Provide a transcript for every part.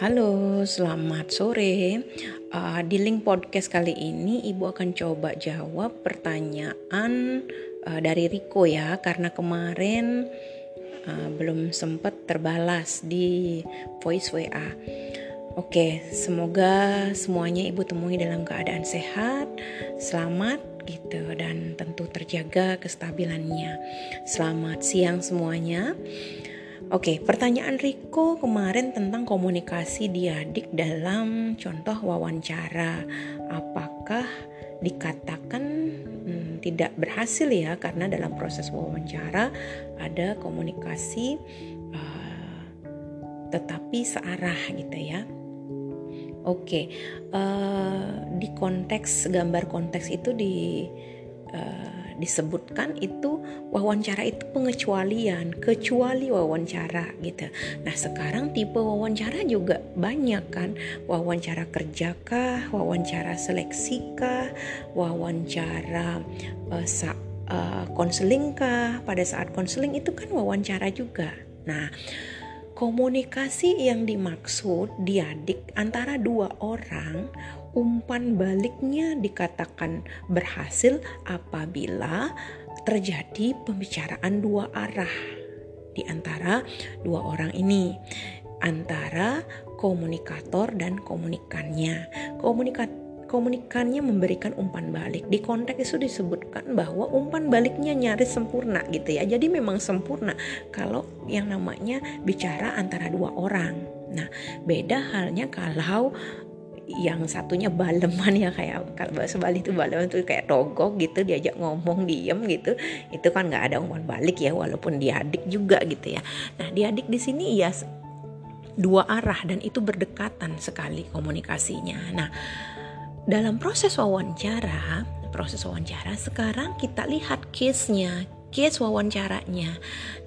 Halo, selamat sore. Uh, di link podcast kali ini, Ibu akan coba jawab pertanyaan uh, dari Riko ya, karena kemarin uh, belum sempat terbalas di voice WA. Oke, semoga semuanya Ibu temui dalam keadaan sehat, selamat gitu dan tentu terjaga kestabilannya. Selamat siang semuanya. Oke, pertanyaan Riko kemarin tentang komunikasi diadik dalam contoh wawancara. Apakah dikatakan hmm, tidak berhasil ya karena dalam proses wawancara ada komunikasi uh, tetapi searah gitu ya. Oke, uh, di konteks gambar konteks itu di uh, disebutkan itu wawancara itu pengecualian, kecuali wawancara gitu. Nah, sekarang tipe wawancara juga banyak kan. Wawancara kerjakah, wawancara seleksikah, wawancara uh, sa uh, konseling kah? Pada saat konseling itu kan wawancara juga. Nah, komunikasi yang dimaksud diadik antara dua orang umpan baliknya dikatakan berhasil apabila terjadi pembicaraan dua arah di antara dua orang ini antara komunikator dan komunikannya. Komunikat komunikannya memberikan umpan balik. Di konteks itu disebutkan bahwa umpan baliknya nyaris sempurna gitu ya. Jadi memang sempurna kalau yang namanya bicara antara dua orang. Nah, beda halnya kalau yang satunya baleman ya kayak kalau bahasa Bali itu baleman itu kayak togok gitu diajak ngomong diem gitu. Itu kan nggak ada umpan balik ya walaupun diadik juga gitu ya. Nah diadik di sini ya dua arah dan itu berdekatan sekali komunikasinya. Nah dalam proses wawancara proses wawancara sekarang kita lihat case-nya case wawancaranya.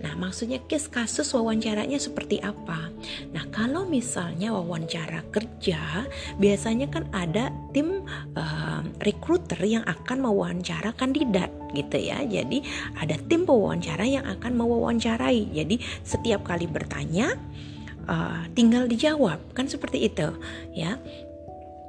Nah, maksudnya case kasus wawancaranya seperti apa? Nah, kalau misalnya wawancara kerja, biasanya kan ada tim uh, recruiter yang akan mewawancara kandidat gitu ya. Jadi, ada tim pewawancara yang akan mewawancarai. Jadi, setiap kali bertanya uh, tinggal dijawab, kan seperti itu ya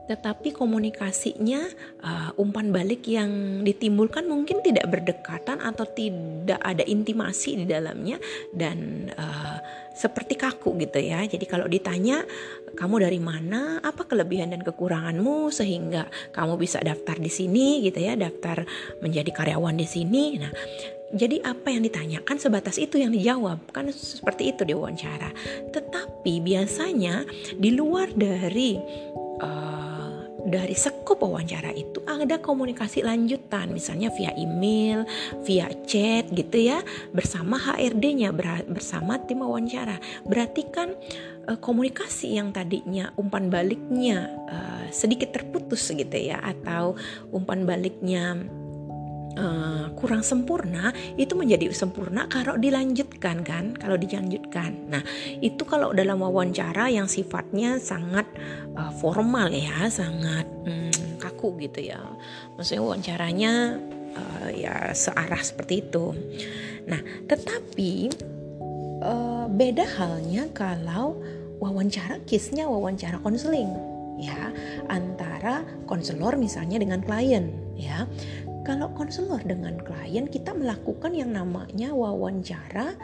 tetapi komunikasinya uh, umpan balik yang ditimbulkan mungkin tidak berdekatan atau tidak ada intimasi di dalamnya dan uh, seperti kaku gitu ya. Jadi kalau ditanya kamu dari mana, apa kelebihan dan kekuranganmu sehingga kamu bisa daftar di sini gitu ya, daftar menjadi karyawan di sini. Nah, jadi apa yang ditanyakan sebatas itu yang dijawab kan seperti itu di wawancara. Tetapi biasanya di luar dari uh, dari sekup wawancara itu ada komunikasi lanjutan misalnya via email, via chat gitu ya bersama HRD-nya bersama tim wawancara. Berarti kan uh, komunikasi yang tadinya umpan baliknya uh, sedikit terputus gitu ya atau umpan baliknya uh, kurang sempurna itu menjadi sempurna kalau dilanjutkan kan? Kalau dilanjutkan. Nah itu kalau dalam wawancara yang sifatnya sangat uh, formal ya sangat um, kaku gitu ya. Maksudnya wawancaranya uh, ya searah seperti itu. Nah tetapi uh, beda halnya kalau wawancara kisnya wawancara konseling ya. Antara konselor misalnya dengan klien ya kalau konselor dengan klien kita melakukan yang namanya wawancara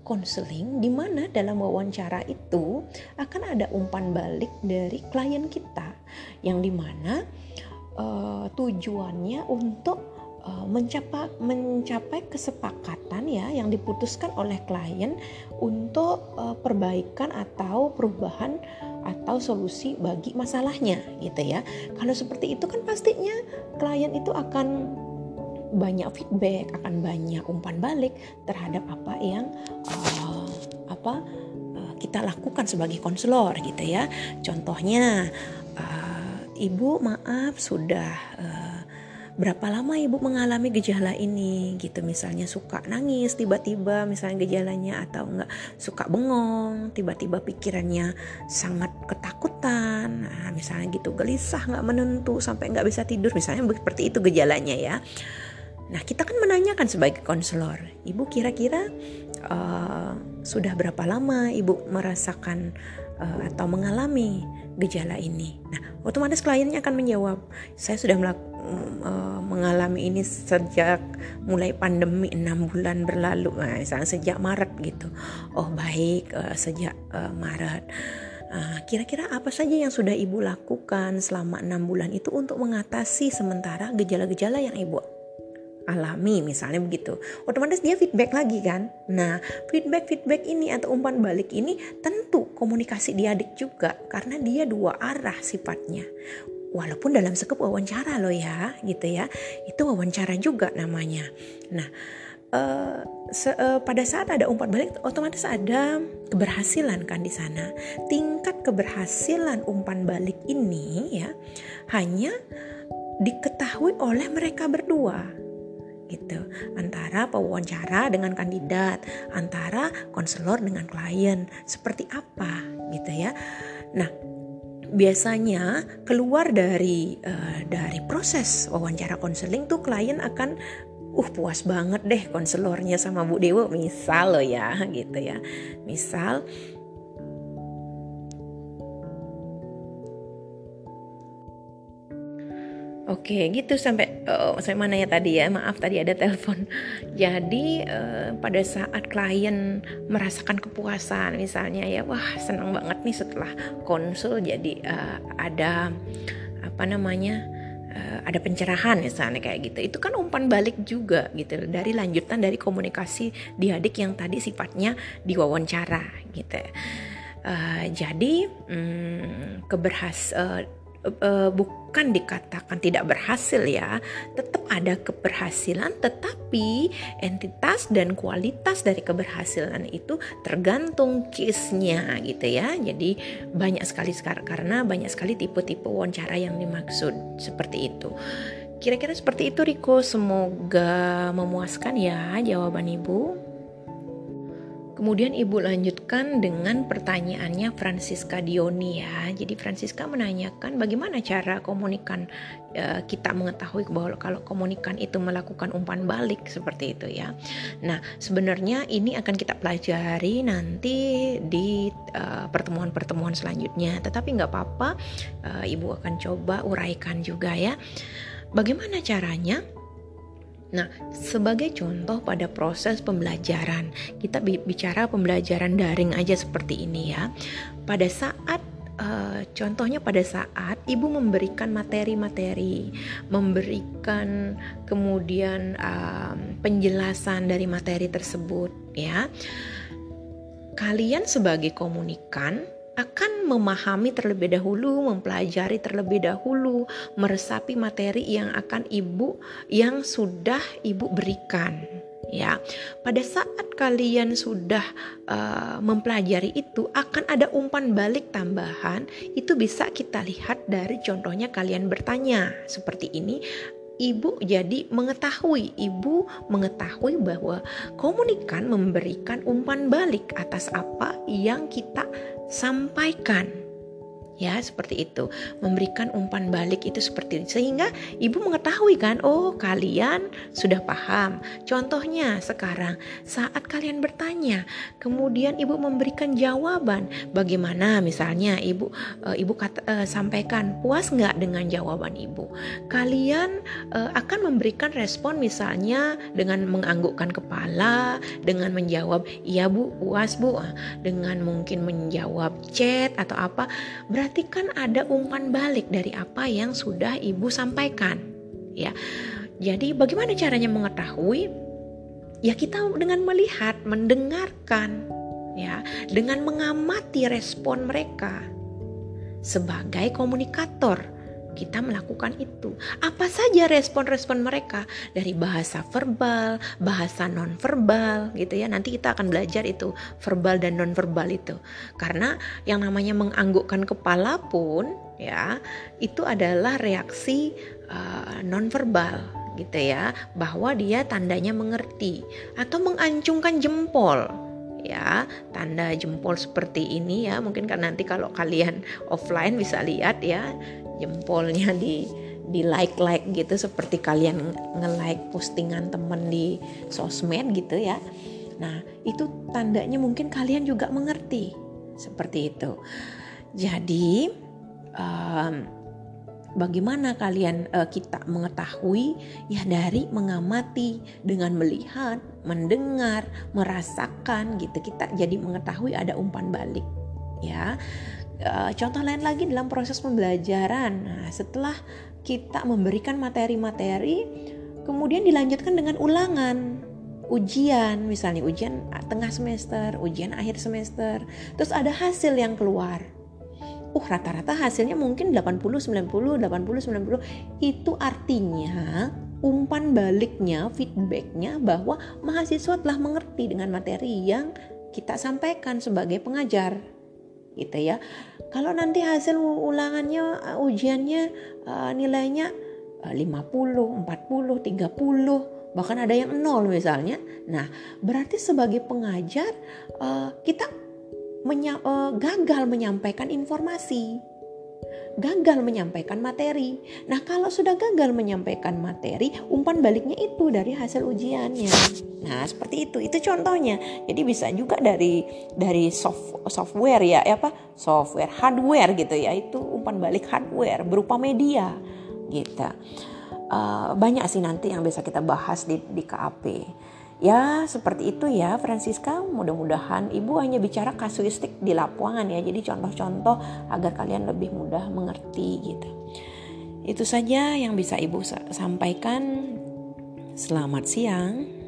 konseling uh, di mana dalam wawancara itu akan ada umpan balik dari klien kita yang di mana uh, tujuannya untuk mencapai mencapai kesepakatan ya yang diputuskan oleh klien untuk uh, perbaikan atau perubahan atau solusi bagi masalahnya gitu ya. Kalau seperti itu kan pastinya klien itu akan banyak feedback, akan banyak umpan balik terhadap apa yang uh, apa uh, kita lakukan sebagai konselor gitu ya. Contohnya uh, ibu maaf sudah uh, berapa lama ibu mengalami gejala ini? Gitu misalnya suka nangis tiba-tiba misalnya gejalanya atau enggak suka bengong tiba-tiba pikirannya sangat ketakutan nah, misalnya gitu gelisah nggak menentu sampai nggak bisa tidur misalnya seperti itu gejalanya ya. Nah, kita kan menanyakan sebagai konselor, ibu kira-kira uh, sudah berapa lama ibu merasakan uh, atau mengalami gejala ini. Nah, otomatis kliennya akan menjawab, saya sudah melakukan uh, mengalami ini sejak mulai pandemi enam bulan berlalu, nah, misalnya sejak Maret gitu. Oh baik, sejak Maret. Kira-kira apa saja yang sudah ibu lakukan selama enam bulan itu untuk mengatasi sementara gejala-gejala yang ibu alami misalnya begitu. Otomatis dia feedback lagi kan? Nah feedback feedback ini atau umpan balik ini tentu komunikasi di adik juga karena dia dua arah sifatnya. Walaupun dalam sekup wawancara loh ya gitu ya. Itu wawancara juga namanya. Nah uh, se, uh, pada saat ada umpan balik otomatis ada keberhasilan kan di sana. Tingkat keberhasilan umpan balik ini ya hanya diketahui oleh mereka berdua gitu. Antara pewawancara dengan kandidat antara konselor dengan klien. Seperti apa gitu ya. Nah biasanya keluar dari uh, dari proses wawancara konseling tuh klien akan uh puas banget deh konselornya sama Bu Dewo. Misal loh ya gitu ya. Misal Oke, gitu sampai uh, sampai mana ya tadi ya? Maaf tadi ada telepon. Jadi uh, pada saat klien merasakan kepuasan misalnya ya, wah senang banget nih setelah konsul jadi uh, ada apa namanya? Uh, ada pencerahan misalnya kayak gitu. Itu kan umpan balik juga gitu dari lanjutan dari komunikasi di adik yang tadi sifatnya diwawancara gitu. Uh, jadi um, keberhas uh, uh, bukan dikatakan tidak berhasil ya, tetap ada keberhasilan, tetapi entitas dan kualitas dari keberhasilan itu tergantung case-nya gitu ya. Jadi banyak sekali sekarang karena banyak sekali tipe-tipe wawancara yang dimaksud seperti itu. Kira-kira seperti itu Riko, semoga memuaskan ya jawaban Ibu. Kemudian ibu lanjutkan dengan pertanyaannya Francisca Dioni ya. Jadi Francisca menanyakan bagaimana cara komunikan uh, kita mengetahui bahwa kalau komunikan itu melakukan umpan balik seperti itu ya. Nah sebenarnya ini akan kita pelajari nanti di uh, pertemuan-pertemuan selanjutnya. Tetapi nggak apa-apa, uh, ibu akan coba uraikan juga ya. Bagaimana caranya? Nah, sebagai contoh pada proses pembelajaran, kita bicara pembelajaran daring aja seperti ini ya. Pada saat uh, contohnya pada saat ibu memberikan materi-materi, memberikan kemudian um, penjelasan dari materi tersebut ya. Kalian sebagai komunikan akan memahami terlebih dahulu, mempelajari terlebih dahulu, meresapi materi yang akan ibu yang sudah ibu berikan. Ya, pada saat kalian sudah uh, mempelajari itu, akan ada umpan balik tambahan. Itu bisa kita lihat dari contohnya kalian bertanya seperti ini ibu jadi mengetahui, ibu mengetahui bahwa komunikan memberikan umpan balik atas apa yang kita sampaikan ya seperti itu. Memberikan umpan balik itu seperti itu sehingga ibu mengetahui kan oh kalian sudah paham. Contohnya sekarang saat kalian bertanya kemudian ibu memberikan jawaban. Bagaimana misalnya ibu uh, ibu kata, uh, sampaikan puas nggak dengan jawaban ibu? Kalian uh, akan memberikan respon misalnya dengan menganggukkan kepala dengan menjawab iya bu puas bu. Dengan mungkin menjawab chat atau apa. Berarti berarti kan ada umpan balik dari apa yang sudah ibu sampaikan ya. Jadi bagaimana caranya mengetahui? Ya kita dengan melihat mendengarkan ya. Dengan mengamati respon mereka sebagai komunikator kita melakukan itu. Apa saja respon-respon mereka dari bahasa verbal, bahasa non-verbal gitu ya. Nanti kita akan belajar itu verbal dan non-verbal itu. Karena yang namanya menganggukkan kepala pun ya, itu adalah reaksi uh, non-verbal gitu ya, bahwa dia tandanya mengerti atau mengancungkan jempol ya tanda jempol seperti ini ya mungkin kan nanti kalau kalian offline bisa lihat ya jempolnya di di like like gitu seperti kalian nge like postingan temen di sosmed gitu ya nah itu tandanya mungkin kalian juga mengerti Seperti itu. Jadi um, bagaimana kalian uh, kita mengetahui ya dari mengamati dengan melihat, mendengar, merasakan gitu kita jadi mengetahui ada umpan balik ya. Uh, contoh lain lagi dalam proses pembelajaran. Nah, setelah kita memberikan materi-materi kemudian dilanjutkan dengan ulangan. Ujian misalnya ujian tengah semester, ujian akhir semester, terus ada hasil yang keluar. Uh rata-rata hasilnya mungkin 80 90 80 90 itu artinya umpan baliknya feedbacknya bahwa mahasiswa telah mengerti dengan materi yang kita sampaikan sebagai pengajar gitu ya. Kalau nanti hasil ulangannya uh, ujiannya uh, nilainya uh, 50 40 30 bahkan ada yang nol misalnya. Nah berarti sebagai pengajar uh, kita gagal menyampaikan informasi, gagal menyampaikan materi. Nah, kalau sudah gagal menyampaikan materi, umpan baliknya itu dari hasil ujiannya. Nah, seperti itu. Itu contohnya. Jadi bisa juga dari dari soft, software ya, apa? Software, hardware gitu ya. Itu umpan balik hardware berupa media gitu. Uh, banyak sih nanti yang bisa kita bahas di di KAP. Ya seperti itu ya Francisca. Mudah-mudahan ibu hanya bicara kasuistik di lapangan ya. Jadi contoh-contoh agar kalian lebih mudah mengerti gitu. Itu saja yang bisa ibu sampaikan. Selamat siang